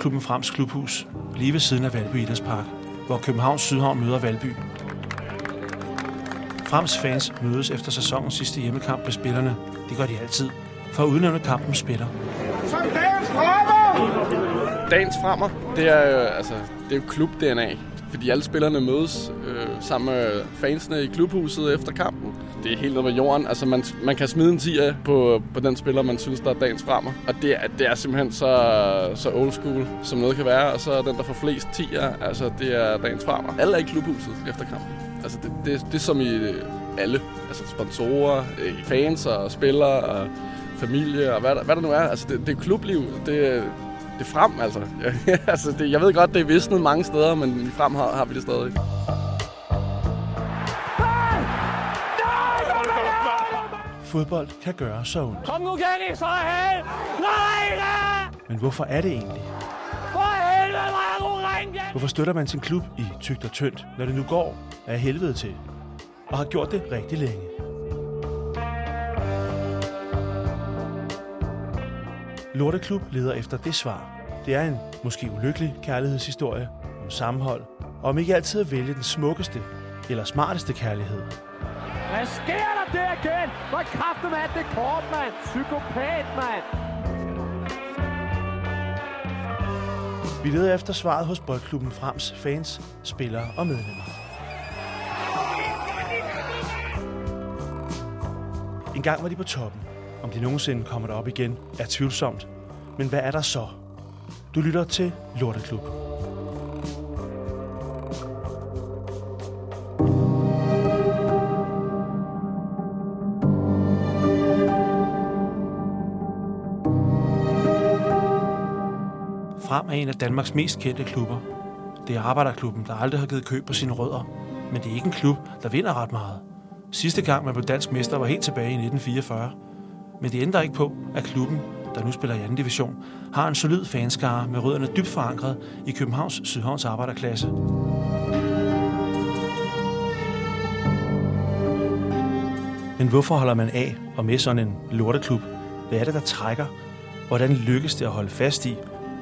Boldklubben Frems Klubhus, lige ved siden af Valby Idrætspark, hvor Københavns Sydhavn møder Valby. Frems fans mødes efter sæsonens sidste hjemmekamp med spillerne. Det gør de altid, for at udnævne kampens spiller. Som dagens fremmer! Dagens fremmer, det er, jo, altså, det er jo klub-DNA. Fordi alle spillerne mødes øh, sammen med fansene i klubhuset efter kampen. Det er helt ned med jorden. Altså, man, man kan smide en 10 på, på den spiller, man synes, der er dagens fremmer. Og det er, det er simpelthen så, så old school, som noget kan være. Og så den, der får flest 10'er, altså, det er dagens fremmer. Alle er i klubhuset efter kampen. Altså, det, det, det er som i øh, alle. Altså, sponsorer, øh, fans og spillere og familie og hvad der, hvad der nu er. Altså, det, det er klubliv. Det, det er frem, altså. altså det, jeg ved godt, det er visnet mange steder, men i frem har, har vi det stadig. Fodbold kan gøre så ondt. Kom nu, Kenny, så held! Nej, da! Men hvorfor er det egentlig? For helvede, hvor er du ringe! Hvorfor støtter man sin klub i tygt og tyndt, når det nu går af helvede til? Og har gjort det rigtig længe. Lorteklub leder efter det svar. Det er en måske ulykkelig kærlighedshistorie om sammenhold, og om ikke altid at vælge den smukkeste eller smarteste kærlighed. Hvad sker der der igen? Hvor kraften er det kort, mand? Psykopat, mand! Vi leder efter svaret hos Boldklubben Frems fans, spillere og medlemmer. En gang var de på toppen. Om de nogensinde kommer derop igen, er tvivlsomt. Men hvad er der så? Du lytter til Lorteklub. Frem er en af Danmarks mest kendte klubber. Det er arbejderklubben, der aldrig har givet køb på sine rødder. Men det er ikke en klub, der vinder ret meget. Sidste gang man blev dansk mester var helt tilbage i 1944. Men det ændrer ikke på, at klubben, der nu spiller i anden division, har en solid fanskare med rødderne dybt forankret i Københavns Sydhavns arbejderklasse. Men hvorfor holder man af og med sådan en lorteklub? Hvad er det, der trækker? Hvordan lykkes det at holde fast i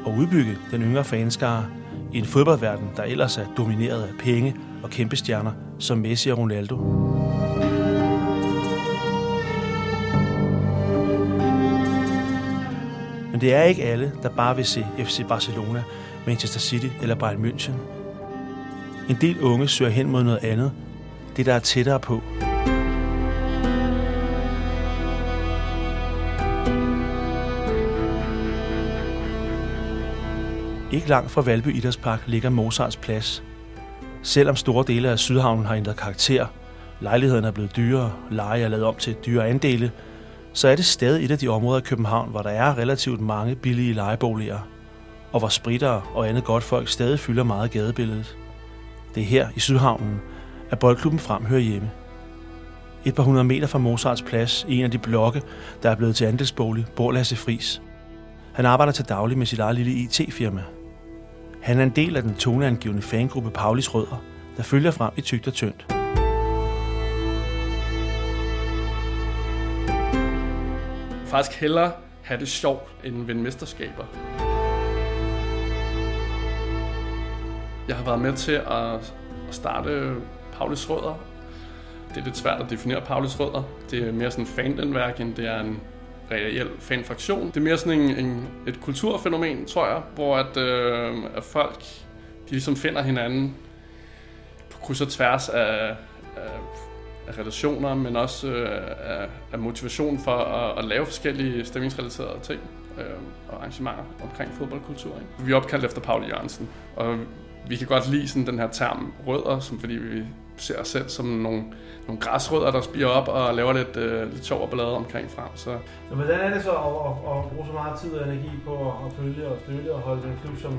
og udbygge den yngre fanskare i en fodboldverden, der ellers er domineret af penge og kæmpe stjerner som Messi og Ronaldo? Men det er ikke alle, der bare vil se FC Barcelona, Manchester City eller Bayern München. En del unge søger hen mod noget andet, det der er tættere på. Ikke langt fra Valby Idrætspark ligger Mozarts plads. Selvom store dele af Sydhavnen har ændret karakter, lejlighederne er blevet dyrere, leje er lavet om til dyre andele, så er det stadig et af de områder i København, hvor der er relativt mange billige lejeboliger, og hvor spritter og andet godt folk stadig fylder meget gadebilledet. Det er her i Sydhavnen, at boldklubben frem hører hjemme. Et par hundrede meter fra Mozarts plads, i en af de blokke, der er blevet til andelsbolig, bor Lasse Fris. Han arbejder til daglig med sit eget lille IT-firma. Han er en del af den toneangivende fangruppe Paulis Rødder, der følger frem i tygt og tyndt. Faktisk hellere have det sjovt, end vinde mesterskaber. Jeg har været med til at starte Paulis Rødder. Det er lidt svært at definere Paulis Rødder. Det er mere sådan en fandenværk, end det er en reel fanfraktion. Det er mere sådan en, en, et kulturfænomen, tror jeg, hvor at, øh, at folk de ligesom finder hinanden på kryds og tværs af, af, af relationer, men også øh, af, af motivation for at, at lave forskellige stemningsrelaterede ting øh, og arrangementer omkring fodboldkultur. Ikke? Vi er opkaldt efter Paul Jørgensen, og vi kan godt lide sådan den her term rødder, som fordi vi ser os selv som nogle, nogle græsrødder, der spiger op og laver lidt, øh, lidt sjov og ballade omkring frem. Så. Så hvordan er det så at, at, at bruge så meget tid og energi på at følge og støtte og holde den klub som...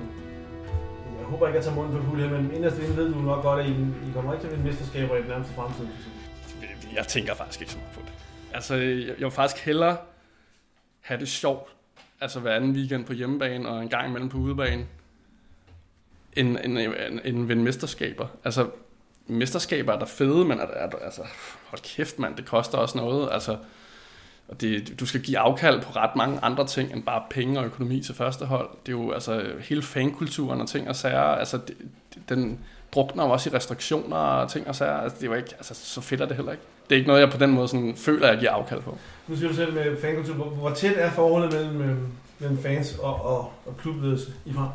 Jeg håber ikke at tage munden for fuld her, men inderst inden ved du nok godt, at I, I kommer ikke til at vinde mesterskaber i den nærmeste fremtid. Jeg tænker faktisk ikke så meget på det. Altså, jeg, jeg vil faktisk hellere have det sjovt, altså hver anden weekend på hjemmebane og en gang imellem på udebane, end, end, end, end vinde mesterskaber. Altså, mesterskaber er der fede, men er, er, altså, hold kæft mand, det koster også noget. Altså, Og det, du skal give afkald på ret mange andre ting end bare penge og økonomi til første hold. Det er jo altså hele fankulturen og ting og sager. Altså, det, den drukner jo også i restriktioner og ting og sager. Altså, det er jo ikke, altså, så fedt er det heller ikke. Det er ikke noget, jeg på den måde sådan, føler, at jeg giver afkald på. Nu siger du selv med fankultur. Hvor, tæt er forholdet mellem, øh, mellem fans og, og, og klubledelse i fra?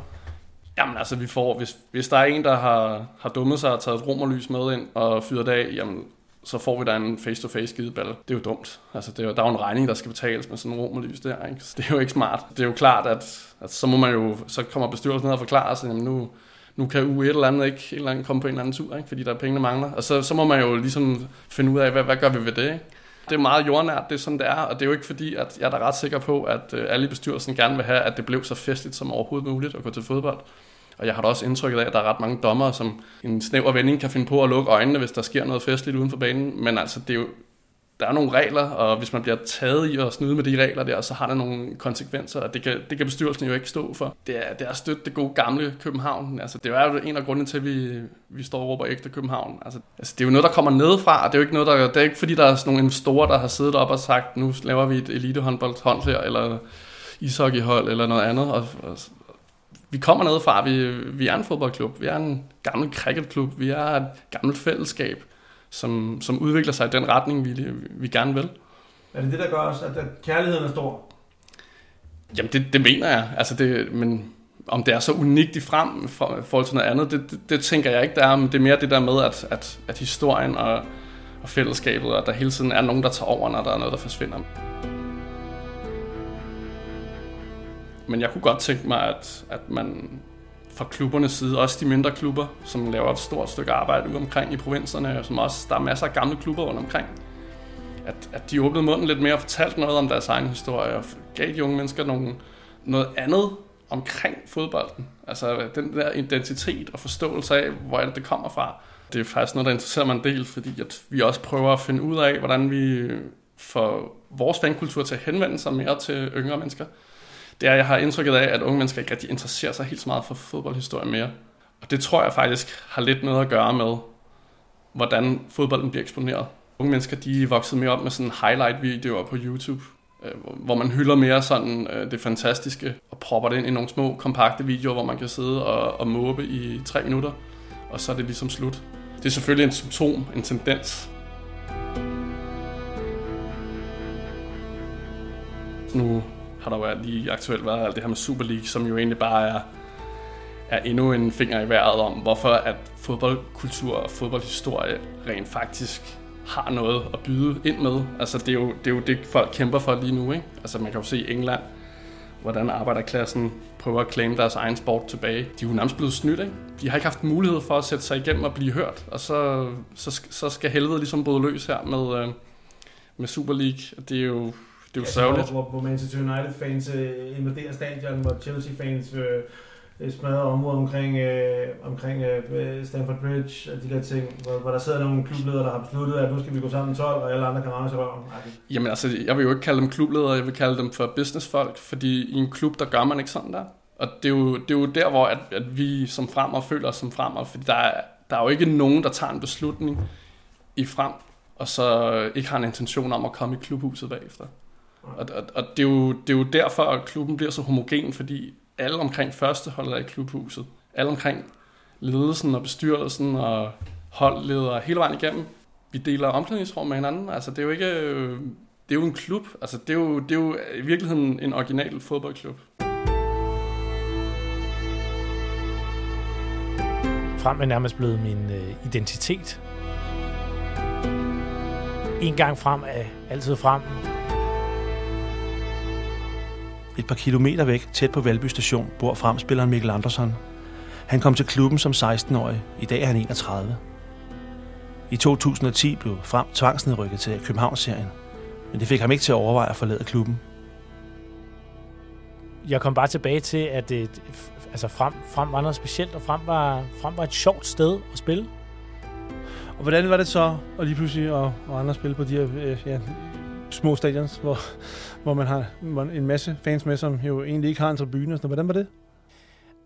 Jamen altså, vi får, hvis, hvis der er en, der har, har dummet sig og taget et romerlys med ind og fyret af, jamen, så får vi da en face-to-face skideball. Det er jo dumt. Altså, det er jo, der er jo en regning, der skal betales med sådan en romerlys der. Ikke? Så det er jo ikke smart. Det er jo klart, at, at så må man jo, så kommer bestyrelsen ned og forklare sig, jamen nu, nu kan u et eller andet ikke eller andet komme på en eller anden tur, ikke? fordi der er penge, der mangler. Og så, så må man jo ligesom finde ud af, hvad, hvad gør vi ved det? Ikke? Det er meget jordnært, det er sådan, det er, og det er jo ikke fordi, at jeg er da ret sikker på, at øh, alle i bestyrelsen gerne vil have, at det blev så festligt som overhovedet muligt at gå til fodbold. Og jeg har da også indtrykket af, at der er ret mange dommer, som en snæver vending kan finde på at lukke øjnene, hvis der sker noget festligt uden for banen. Men altså, det er jo, der er nogle regler, og hvis man bliver taget i at snyde med de regler der, så har der nogle konsekvenser, og det kan, det kan bestyrelsen jo ikke stå for. Det er, det er at støtte det gode gamle København. Altså, det er jo en af grundene til, at vi, vi står og råber ægte København. Altså, altså, det er jo noget, der kommer nedefra, og det er jo ikke noget, der, det er ikke fordi, der er sådan nogle investorer, der har siddet op og sagt, nu laver vi et elitehåndboldhold her, eller ishockeyhold, eller noget andet, og, og, vi kommer nedefra, vi, vi er en fodboldklub, vi er en gammel cricketklub, vi er et gammelt fællesskab, som, som udvikler sig i den retning, vi, vi gerne vil. Er det det, der gør også, at, at kærligheden er stor? Jamen, det, det mener jeg. Altså det, men om det er så unikt i frem for, forhold til noget andet, det, det, det tænker jeg ikke, der er. Men det er mere det der med, at, at, at historien og, og fællesskabet, og der hele tiden er nogen, der tager over, når der er noget, der forsvinder. Men jeg kunne godt tænke mig, at, at man fra klubbernes side, også de mindre klubber, som laver et stort stykke arbejde ude omkring i provinserne, og som også, der er masser af gamle klubber rundt omkring, at, at de åbnede munden lidt mere og fortalte noget om deres egen historie, og gav de unge mennesker nogle, noget andet omkring fodbolden. Altså den der identitet og forståelse af, hvor er det, det kommer fra. Det er faktisk noget, der interesserer mig en del, fordi at vi også prøver at finde ud af, hvordan vi får vores fankultur til at henvende sig mere til yngre mennesker det er, at jeg har indtrykket af, at unge mennesker ikke rigtig interesserer sig helt så meget for fodboldhistorie mere. Og det tror jeg faktisk har lidt noget at gøre med, hvordan fodbolden bliver eksponeret. Unge mennesker, de er vokset mere op med sådan highlight-videoer på YouTube, øh, hvor man hylder mere sådan øh, det fantastiske, og propper det ind i nogle små, kompakte videoer, hvor man kan sidde og, og måbe i tre minutter, og så er det ligesom slut. Det er selvfølgelig en symptom, en tendens. Nu har der jo lige aktuelt været alt det her med Super League, som jo egentlig bare er, er endnu en finger i vejret om, hvorfor at fodboldkultur og fodboldhistorie rent faktisk har noget at byde ind med. Altså det er jo det, er jo det folk kæmper for lige nu. Ikke? Altså man kan jo se i England, hvordan arbejderklassen prøver at claim deres egen sport tilbage. De er jo nærmest blevet snydt, ikke? De har ikke haft mulighed for at sætte sig igennem og blive hørt, og så, så, så skal helvede ligesom bryde løs her med, øh, med Super League. Det er jo det er jo sørgeligt. Hvor, hvor Manchester United-fans øh, invaderer stadion, hvor Chelsea-fans øh, øh, smadrer området omkring, øh, omkring øh, Stamford Bridge og de der ting, hvor, hvor der sidder nogle klubledere, der har besluttet, at nu skal vi gå sammen 12, og alle andre kan ramme sig røven. Jamen altså, jeg vil jo ikke kalde dem klubledere, jeg vil kalde dem for businessfolk, fordi i en klub, der gør man ikke sådan der. Og det er jo, det er jo der, hvor at, at vi som fremmer føler os som fremmer, fordi der er, der er jo ikke nogen, der tager en beslutning i frem, og så ikke har en intention om at komme i klubhuset bagefter. Og, og, og det, er jo, det er jo derfor, at klubben bliver så homogen, fordi alle omkring førsteholdet er i klubhuset. Alle omkring ledelsen og bestyrelsen og holdledere hele vejen igennem. Vi deler omklædningsrum med hinanden. Altså, det er jo ikke... Øh, det er jo en klub. Altså, det er jo, det er jo i virkeligheden en original fodboldklub. Frem er nærmest blevet min øh, identitet. En gang frem er altid frem. Et par kilometer væk, tæt på Valby station, bor fremspilleren Mikkel Andersson. Han kom til klubben som 16-årig. I dag er han 31. I 2010 blev Frem tvangsnedrykket til Københavnsserien, men det fik ham ikke til at overveje at forlade klubben. Jeg kom bare tilbage til, at det, altså frem, frem var noget specielt, og frem var, frem var et sjovt sted at spille. Og hvordan var det så at lige pludselig at, at andre spille på de her øh, ja, små stadions, hvor, hvor man har en masse fans med, som jo egentlig ikke har en tribune. Så hvordan var det?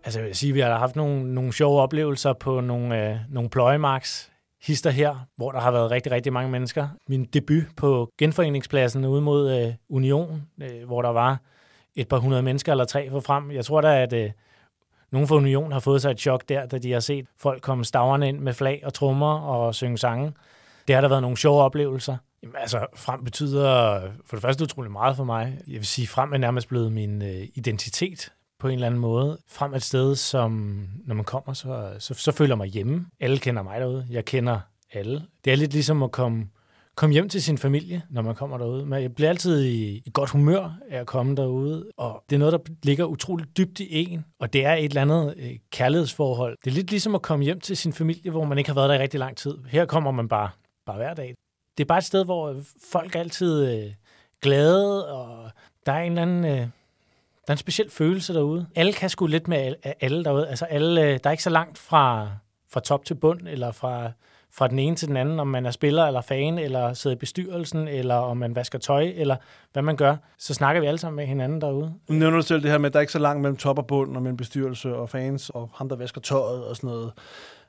Altså jeg vil sige, at vi har haft nogle, nogle sjove oplevelser på nogle, øh, nogle pløjemarks hister her, hvor der har været rigtig, rigtig mange mennesker. Min debut på genforeningspladsen ude mod øh, Union, øh, hvor der var et par hundrede mennesker eller tre for frem. Jeg tror da, at øh, nogen fra Union har fået sig et chok der, da de har set folk komme staverne ind med flag og trommer og synge sange. Det har der været nogle sjove oplevelser. Jamen, altså, frem betyder for det første utrolig meget for mig. Jeg vil sige, frem er nærmest blevet min øh, identitet på en eller anden måde. Frem et sted, som når man kommer, så, så, så føler jeg mig hjemme. Alle kender mig derude. Jeg kender alle. Det er lidt ligesom at komme, komme hjem til sin familie, når man kommer derude. Men jeg bliver altid i, i godt humør af at komme derude, og det er noget, der ligger utroligt dybt i en, og det er et eller andet øh, kærlighedsforhold. Det er lidt ligesom at komme hjem til sin familie, hvor man ikke har været der i rigtig lang tid. Her kommer man bare, bare hver dag. Det er bare et sted, hvor øh, folk er altid øh, glade, og der er en eller anden... Øh, der er en speciel følelse derude. Alle kan sgu lidt med alle derude. Altså alle, øh, der er ikke så langt fra, fra top til bund, eller fra, fra den ene til den anden, om man er spiller eller fan, eller sidder i bestyrelsen, eller om man vasker tøj, eller hvad man gør, så snakker vi alle sammen med hinanden derude. Nu nævner du selv det her med, at der er ikke så langt mellem top og bund, og mellem bestyrelse og fans, og ham, der vasker tøjet og sådan noget.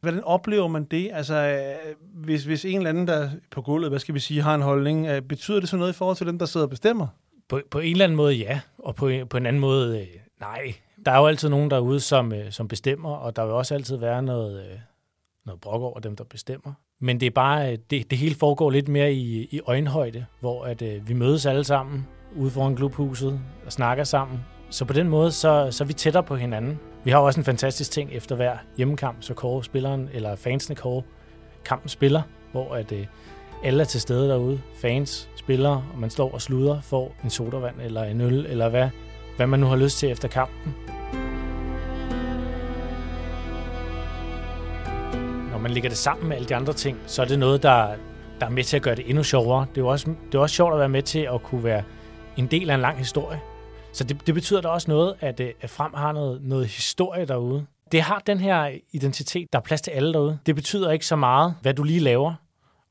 Hvordan oplever man det? Altså, øh, hvis, hvis en eller anden, der på gulvet, hvad skal vi sige, har en holdning, øh, betyder det så noget i forhold til dem, der sidder og bestemmer? På, på en eller anden måde ja, og på, på en anden måde øh, nej. Der er jo altid nogen derude, som, øh, som bestemmer, og der vil også altid være noget, øh, noget brok over dem, der bestemmer. Men det er bare, øh, det, det hele foregår lidt mere i, i øjenhøjde, hvor at, øh, vi mødes alle sammen ude foran klubhuset og snakker sammen. Så på den måde, så, så er vi tættere på hinanden. Vi har også en fantastisk ting efter hver hjemmekamp, så kåre spilleren, eller fansene kåre kampen spiller, hvor at, øh, alle er til stede derude. Fans, spillere, og man står og sluder, får en sodavand eller en øl, eller hvad, hvad man nu har lyst til efter kampen. Når man lægger det sammen med alle de andre ting, så er det noget, der, der er med til at gøre det endnu sjovere. Det er, også, det er også sjovt at være med til at kunne være en del af en lang historie. Så det, det betyder da også noget, at, øh, at Frem har noget, noget historie derude. Det har den her identitet, der er plads til alle derude. Det betyder ikke så meget, hvad du lige laver.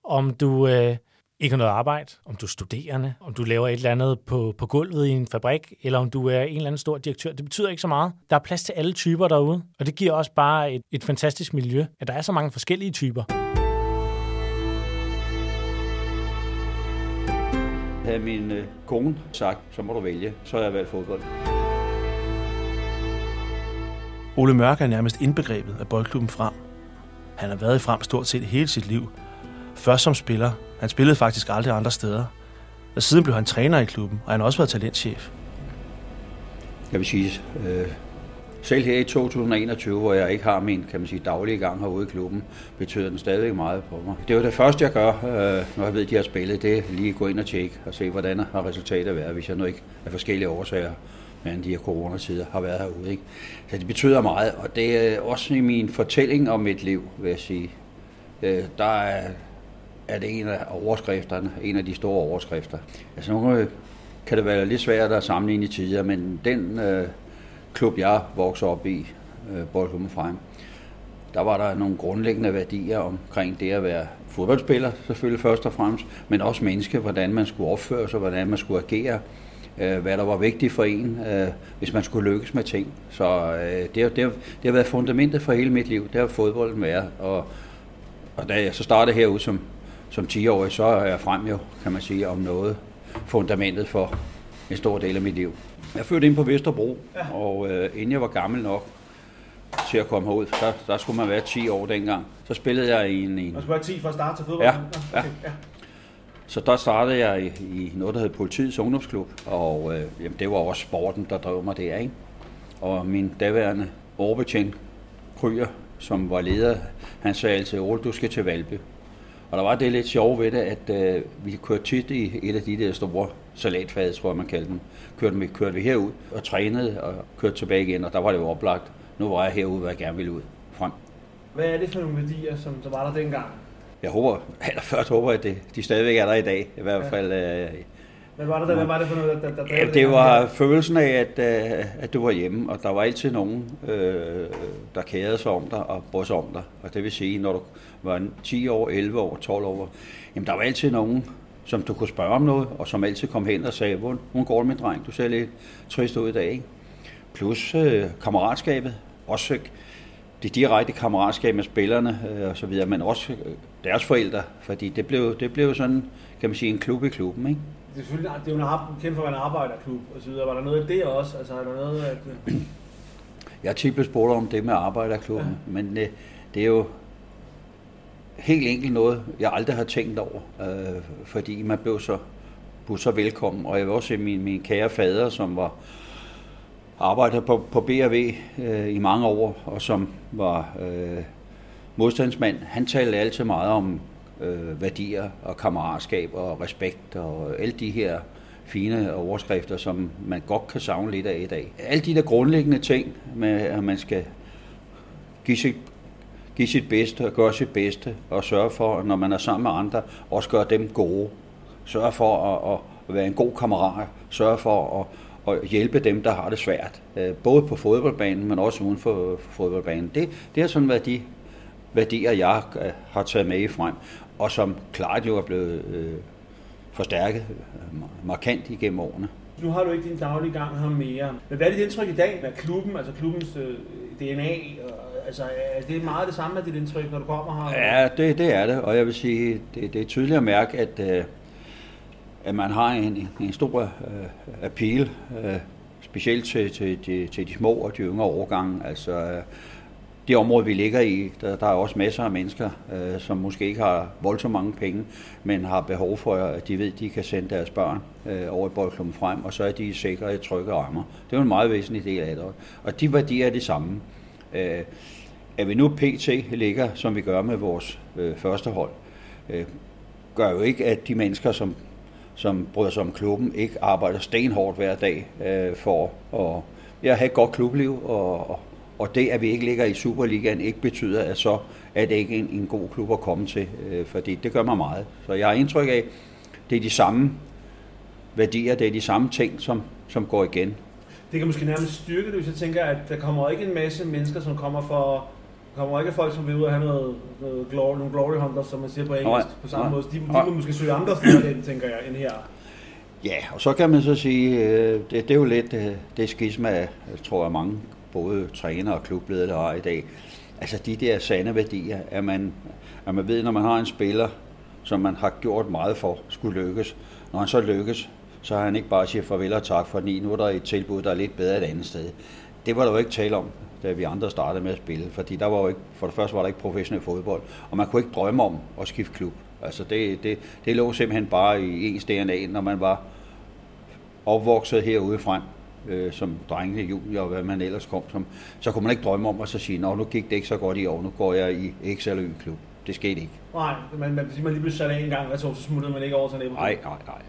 Om du øh, ikke har noget arbejde, om du er studerende, om du laver et eller andet på, på gulvet i en fabrik, eller om du er en eller anden stor direktør. Det betyder ikke så meget. Der er plads til alle typer derude, og det giver også bare et, et fantastisk miljø, at der er så mange forskellige typer. Havde min øh, kone sagt, så må du vælge, så har jeg valgt fodbold. Ole Mørk er nærmest indbegrebet af boldklubben Frem. Han har været i Frem stort set hele sit liv. Først som spiller, han spillede faktisk aldrig andre steder. Og siden blev han træner i klubben, og han har også været talentchef. Jeg vil sige, øh, selv her i 2021, hvor jeg ikke har min kan man sige, daglige gang herude i klubben, betyder den stadig meget på mig. Det er jo det første, jeg gør, øh, når jeg ved, at de har spillet, det er lige at gå ind og tjekke og se, hvordan har resultatet været, hvis jeg nu ikke af forskellige årsager men de her coronatider har været herude. Ikke? Så det betyder meget, og det er også i min fortælling om mit liv, vil jeg sige. Øh, der er, er det en af overskrifterne, en af de store overskrifter. Altså nogle øh, kan det være lidt svært at sammenligne i tider, men den øh, klub, jeg voksede op i, øh, Boldklubben Frem, der var der nogle grundlæggende værdier omkring det at være fodboldspiller, selvfølgelig først og fremmest, men også menneske, hvordan man skulle opføre sig, hvordan man skulle agere, øh, hvad der var vigtigt for en, øh, hvis man skulle lykkes med ting. Så øh, det, det, det har været fundamentet for hele mit liv, det har fodbolden været. Og, og da jeg så startede herude som som 10-årig, så er jeg frem jo, kan man sige, om noget fundamentet for en stor del af mit liv. Jeg fødte ind på Vesterbro, ja. og øh, inden jeg var gammel nok til at komme herud, der, der skulle man være 10 år dengang. Så spillede jeg i en... en Man skulle være 10 for at starte til fodbold? Ja, ja. ja. Så der startede jeg i, i noget, der hed Politiets Ungdomsklub, og øh, jamen, det var også sporten, der drev mig der, ikke? Og min daværende overbetjent, Kryer, som var leder, han sagde altid, Ole, du skal til Valby. Og der var det lidt sjovt ved det, at øh, vi kørte tit i et af de der store salatfade, tror jeg man kaldte dem. Kørte vi, kørte vi herud og trænede og kørte tilbage igen, og der var det jo oplagt. Nu var jeg herude, hvor jeg gerne ville ud frem. Hvad er det for nogle værdier, som der var der dengang? Jeg håber, allerførst håber jeg, at det, de stadigvæk er der i dag. I hvert fald øh, hvad var det, der, hvad var det for noget, der, der ja, det var følelsen af, at, øh, at du var hjemme, og der var altid nogen, øh, der kærede sig om dig og brød sig om dig. Og det vil sige, når du var 10 år, 11 år, 12 år, jamen der var altid nogen, som du kunne spørge om noget, og som altid kom hen og sagde, hvor går det med dreng, du ser lidt trist ud i dag. Ikke? Plus øh, kammeratskabet, også det direkte kammeratskab med spillerne øh, og så videre, men også deres forældre, fordi det blev, det blev sådan, kan man sige, en klub i klubben, ikke? Det er selvfølgelig det er jo en kendt for en arbejderklub og så videre. Var der noget af det også? Altså, er der noget at... Jeg har tit spurgt om det med arbejderklubben, ja. men øh, det er jo helt enkelt noget, jeg aldrig har tænkt over, øh, fordi man blev så, blev så velkommen. Og jeg vil også se min, min kære fader, som var arbejder på, på B&V øh, i mange år, og som var øh, modstandsmand. Han talte altid meget om øh, værdier og kammeratskab og respekt og alle de her fine overskrifter, som man godt kan savne lidt af i dag. Alle de der grundlæggende ting med, at man skal give sit, give sit bedste og gøre sit bedste og sørge for, når man er sammen med andre, også gøre dem gode. Sørge for at, at være en god kammerat. Sørge for at, at hjælpe dem, der har det svært. Øh, både på fodboldbanen, men også uden for, fodboldbanen. Det, det er sådan været de værdier, jeg øh, har taget med i frem, og som klart jo er blevet øh, forstærket markant igennem årene. Nu har du ikke din daglige gang her mere. Men hvad er dit indtryk i dag med klubben, altså klubbens øh, DNA? Og, altså, er det meget det samme af dit indtryk, når du kommer her? Ja, det, det er det, og jeg vil sige, det, det er tydeligt at mærke, at, øh, at man har en, en stor øh, appeal, øh, specielt til, til, til, til de små og de yngre årgange. Altså, øh, det område, vi ligger i, der, der er også masser af mennesker, øh, som måske ikke har voldsomt mange penge, men har behov for, at de ved, at de kan sende deres børn øh, over i boldklubben frem, og så er de sikre i trygge rammer. Det er jo en meget væsentlig del af det. Og de værdier er det samme. Øh, at vi nu pt. ligger, som vi gør med vores øh, første hold, øh, gør jo ikke, at de mennesker, som, som bryder sig om klubben, ikke arbejder stenhårdt hver dag øh, for at ja, have et godt klubliv og, og og det, at vi ikke ligger i Superligaen, ikke betyder, at så er det ikke en, en god klub at komme til, øh, fordi det gør mig meget. Så jeg har indtryk af, det er de samme værdier, det er de samme ting, som, som går igen. Det kan måske nærmest styrke det, hvis jeg tænker, at der kommer ikke en masse mennesker, som kommer for der kommer ikke folk, som vil ud og have noget, noget glory, nogle glory hunters, som man siger på engelsk, nej, på samme nej, måde. De, de må måske søge andre steder hen, tænker jeg, end her. Ja, og så kan man så sige, øh, det, det er jo lidt øh, det skisma, tror jeg mange både træner og klubledere har i dag. Altså de der sande værdier, at man, at man ved, når man har en spiller, som man har gjort meget for, skulle lykkes. Når han så lykkes, så har han ikke bare siger farvel og tak, for nu er der et tilbud, der er lidt bedre et andet sted. Det var der jo ikke tale om, da vi andre startede med at spille, fordi der var jo ikke, for det første var der ikke professionel fodbold, og man kunne ikke drømme om at skifte klub. Altså det, det, det lå simpelthen bare i ens DNA, når man var opvokset herude frem øh, som drengene, junior og hvad man ellers kom som, så kunne man ikke drømme om at så sige, nå nu gik det ikke så godt i år, nu går jeg i X eller Y-klub. Det skete ikke. Nej, men man, man lige blev sat af en gang, og så smuttede man ikke over til nævnet. Nej, nej, nej.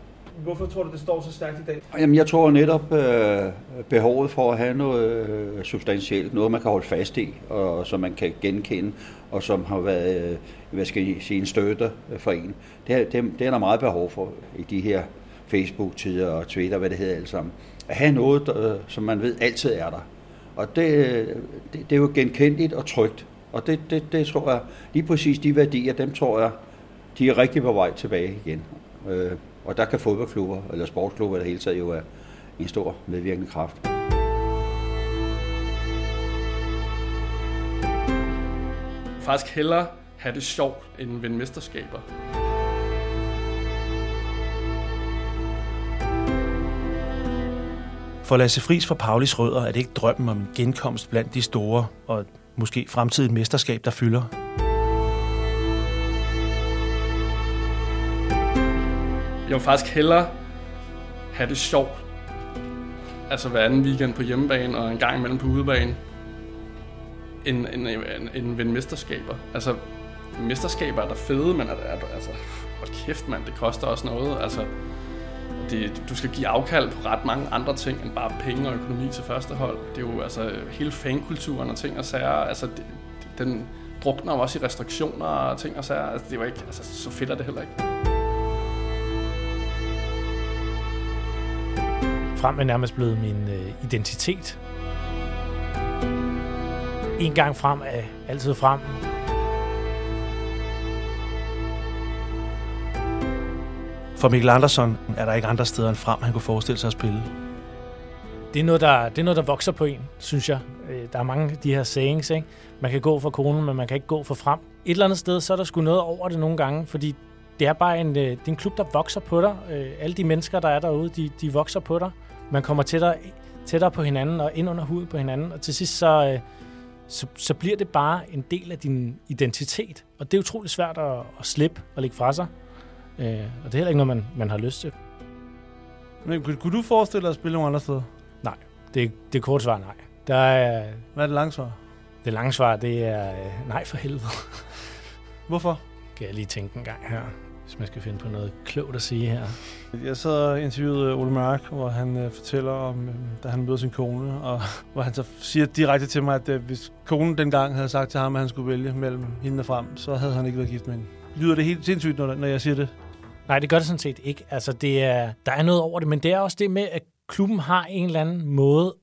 Hvorfor tror du, det står så stærkt i dag? Jamen, jeg tror netop øh, behovet for at have noget øh, substantielt, noget man kan holde fast i, og som man kan genkende, og som har været, øh, hvad skal jeg sige, en støtte for en. Det, det, det er der meget behov for i de her Facebook-tider og Twitter, hvad det hedder alt sammen at have noget, der, øh, som man ved altid er der. Og det, øh, det, det er jo genkendeligt og trygt. Og det, det, det tror jeg, lige præcis de værdier, dem tror jeg, de er rigtig på vej tilbage igen. Øh, og der kan fodboldklubber, eller sportsklubber det hele taget jo være en stor medvirkende kraft. Faktisk hellere have det sjovt end vinde mesterskaber. For Lasse Friis fra Paulis Rødder er det ikke drømmen om en genkomst blandt de store og måske fremtidigt mesterskab, der fylder. Jeg vil faktisk hellere have det sjovt. Altså hver anden weekend på hjemmebane og en gang imellem på udebane. End, end, end, end vinde mesterskaber. Altså, mesterskaber er der fede, men er, er, altså, hold kæft mand, det koster også noget. Altså, det, du skal give afkald på ret mange andre ting end bare penge og økonomi til første hold. Det er jo altså hele fankulturen og ting og sager. Altså, det, den drukner jo også i restriktioner og ting og sager. Altså, det var ikke, altså, så fedt er det heller ikke. Frem er nærmest blevet min øh, identitet. En gang frem er altid frem. For Mikkel Andersson er der ikke andre steder end frem, han kunne forestille sig at spille. det er, noget, der, det er noget, der vokser på en, synes jeg. Øh, der er mange af de her sayings, ikke? Man kan gå for konen, men man kan ikke gå for frem. Et eller andet sted, så er der sgu noget over det nogle gange, fordi det er bare en, øh, det er en klub, der vokser på dig. Øh, alle de mennesker, der er derude, de, de vokser på dig. Man kommer tættere, tættere på hinanden og ind under huden på hinanden, og til sidst så, så, så bliver det bare en del af din identitet. Og det er utrolig svært at, at slippe og lægge fra sig. Øh, og det er heller ikke noget, man, man har lyst til. Men kunne, kunne du forestille dig at spille nogle andre steder? Det, det er kort svar nej. Der er, Hvad er det langt svar? det lange svar, det er øh, nej for helvede. Hvorfor? Kan jeg lige tænke en gang her, hvis man skal finde på noget klogt at sige her. Jeg sad og interviewede Ole Mørk, hvor han øh, fortæller om, øh, da han møder sin kone, og hvor han så siger direkte til mig, at øh, hvis konen dengang havde sagt til ham, at han skulle vælge mellem hende og frem, så havde han ikke været gift med hende. Lyder det helt sindssygt, når, når jeg siger det? Nej, det gør det sådan set ikke. Altså, det er, der er noget over det, men det er også det med, at klubben har en eller anden måde,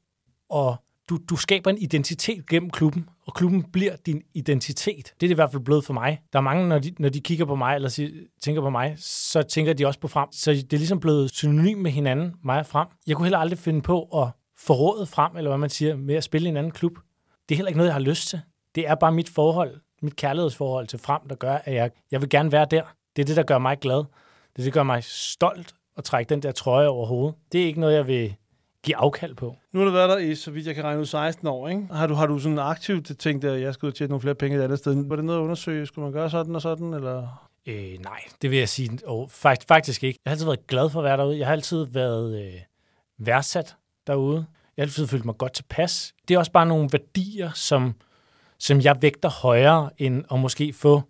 og du, du skaber en identitet gennem klubben, og klubben bliver din identitet. Det er det i hvert fald blevet for mig. Der er mange, når de, når de kigger på mig, eller siger, tænker på mig, så tænker de også på frem. Så det er ligesom blevet synonym med hinanden, mig og frem. Jeg kunne heller aldrig finde på at forråde frem, eller hvad man siger, med at spille i en anden klub. Det er heller ikke noget, jeg har lyst til. Det er bare mit forhold, mit kærlighedsforhold til frem, der gør, at jeg, jeg vil gerne være der. Det er det, der gør mig glad. Det, det gør mig stolt at trække den der trøje over hovedet. Det er ikke noget, jeg vil give afkald på. Nu har du været der i, så vidt jeg kan regne ud, 16 år, ikke? Har du, har du sådan aktivt tænkt, at jeg og tjene nogle flere penge et andet sted? Var det noget at undersøge? Skulle man gøre sådan og sådan, eller? Øh, nej, det vil jeg sige. Og faktisk, faktisk ikke. Jeg har altid været glad for at være derude. Jeg har altid været øh, værdsat derude. Jeg har altid følt mig godt tilpas. Det er også bare nogle værdier, som, som jeg vægter højere end at måske få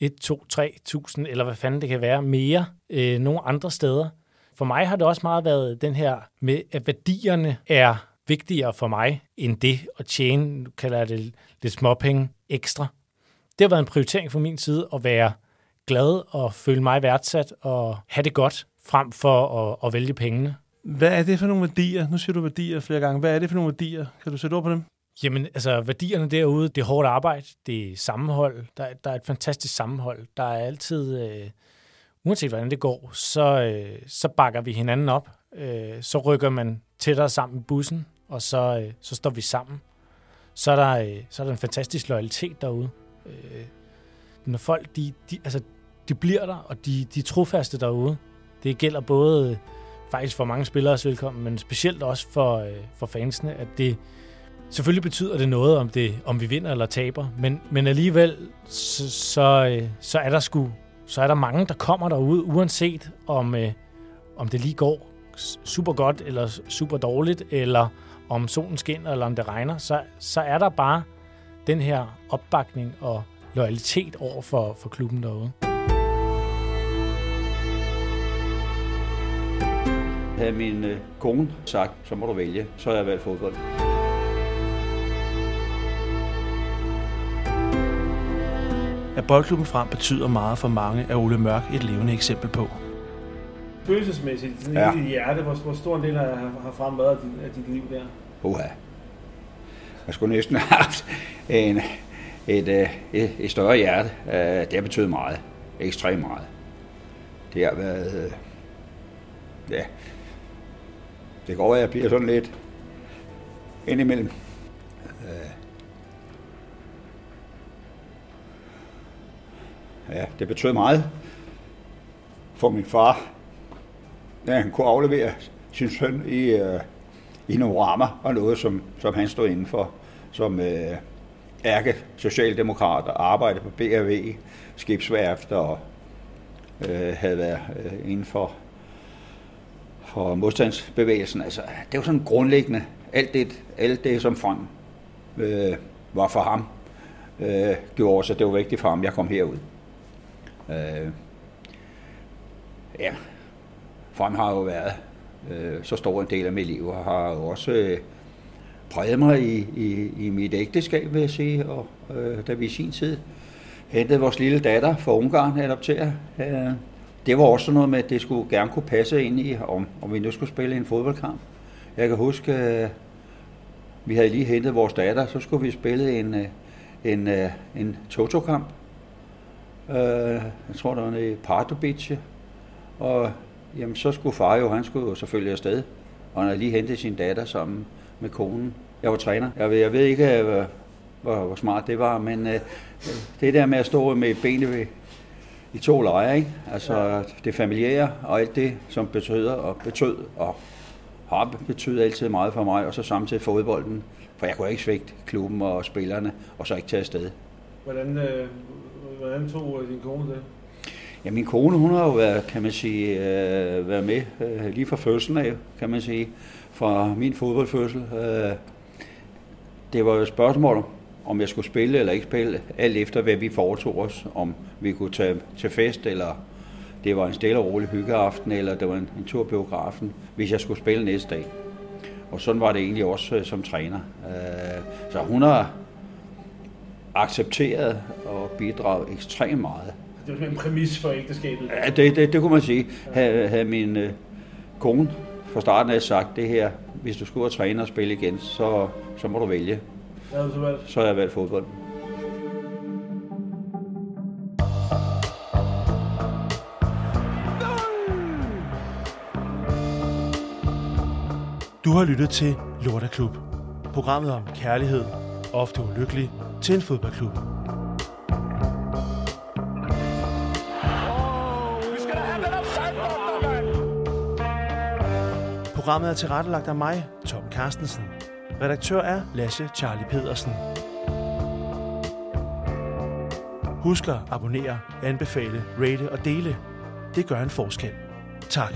1, 2, 3.000, eller hvad fanden det kan være, mere øh, nogle andre steder. For mig har det også meget været den her med, at værdierne er vigtigere for mig, end det at tjene, nu kalder jeg det lidt småpenge ekstra. Det har været en prioritering fra min side at være glad og føle mig værdsat og have det godt, frem for at, at vælge pengene. Hvad er det for nogle værdier? Nu siger du værdier flere gange. Hvad er det for nogle værdier? Kan du sætte ord på dem? Jamen, altså værdierne derude, det er hårdt arbejde, det er sammenhold, der, er- der er et fantastisk sammenhold. Der er altid, øh, uanset hvordan det går, så, øh, så bakker vi hinanden op. Øh, så rykker man tættere sammen i bussen, og så, øh, så står vi sammen. Så er, der, øh, så er der en fantastisk loyalitet derude. Øh, når folk, de, de, altså, de bliver der, og de, de er trofaste derude. Det gælder både øh, faktisk for mange spillere velkommen, men specielt også for, øh, for fansene, at det, Selvfølgelig betyder det noget, om, det, om vi vinder eller taber, men, men alligevel, så, så, øh, så, er der sgu, så er der mange, der kommer derud, uanset om, øh, om det lige går super godt eller super dårligt, eller om solen skinner eller om det regner, så, så er der bare den her opbakning og loyalitet over for, for klubben derude. Havde min øh, kone sagt, så må du vælge, så har jeg valgt fodbold. At boldklubben frem betyder meget for mange, er Ole Mørk et levende eksempel på. Følelsesmæssigt, sådan Ja. i hjerte, hvor, hvor stor en del har, har frem været af dit, af dit liv der? Uha. Jeg skulle næsten have haft en, et, øh, et, et større hjerte. Øh, Det har betydet meget. Ekstremt meget. Det har været... øh, Ja. Det går, at jeg bliver sådan lidt indimellem. Øh, Ja, det betød meget for min far, da han kunne aflevere sin søn i, øh, i nogle rammer og noget, som, som han stod inden for, som øh, ærke socialdemokrat og arbejdede på BRV, skibsværft og øh, havde været øh, inden for, for modstandsbevægelsen. Altså, det var sådan grundlæggende. Alt det, alt det som frem øh, var for ham, øh, gjorde også, at det var vigtigt for ham, jeg kom herud. Øh, ja, frem har jo været øh, så stor en del af mit liv, og har jo også øh, præget mig i, i, i mit ægteskab, vil jeg sige, og øh, da vi i sin tid hentede vores lille datter fra Ungarn adoptere. Øh, det var også noget med, at det skulle gerne kunne passe ind i, om, om vi nu skulle spille en fodboldkamp. Jeg kan huske, øh, vi havde lige hentet vores datter, så skulle vi spille en, øh, en, øh, en Toto-kamp. Øh, jeg tror, der var nede i Pardubice. Og jamen, så skulle far jo, han skulle jo selvfølgelig afsted. og han havde lige hentet sin datter sammen med konen. Jeg var træner. Jeg ved, jeg ved ikke, øh, hvor, hvor, smart det var, men øh, det der med at stå med benene ved, i to lejre, ikke? altså det familiære og alt det, som betyder og betød og har betydet altid meget for mig, og så samtidig fodbolden, for jeg kunne ikke svigte klubben og spillerne, og så ikke tage afsted. Hvordan, øh, hvordan tog din kone det? Ja, min kone, hun har jo været, kan man sige, øh, været med øh, lige fra fødslen af, kan man sige, fra min fodboldfødsel. Øh, det var jo et spørgsmål, om jeg skulle spille eller ikke spille, alt efter hvad vi foretog os, om vi kunne tage til fest, eller det var en stille og rolig hyggeaften, eller det var en, en tur biografen, hvis jeg skulle spille næste dag. Og sådan var det egentlig også øh, som træner. Øh, så hun har accepteret og bidraget ekstremt meget. Det var en præmis for ægteskabet. Ja, det, det, det kunne man sige. Havde, havde min øh, kone fra starten af sagt det her, hvis du skulle ud og træne og spille igen, så, så må du vælge. Du så valgt? Så har jeg valgt fodbold. Du har lyttet til Lorteklub. Programmet om kærlighed, ofte ulykkelig, til en fodboldklub. Have! Programmet er tilrettelagt af mig, Tom Carstensen. Redaktør er Lasse Charlie Pedersen. Husk at abonnere, anbefale, rate og dele. Det gør en forskel. Tak.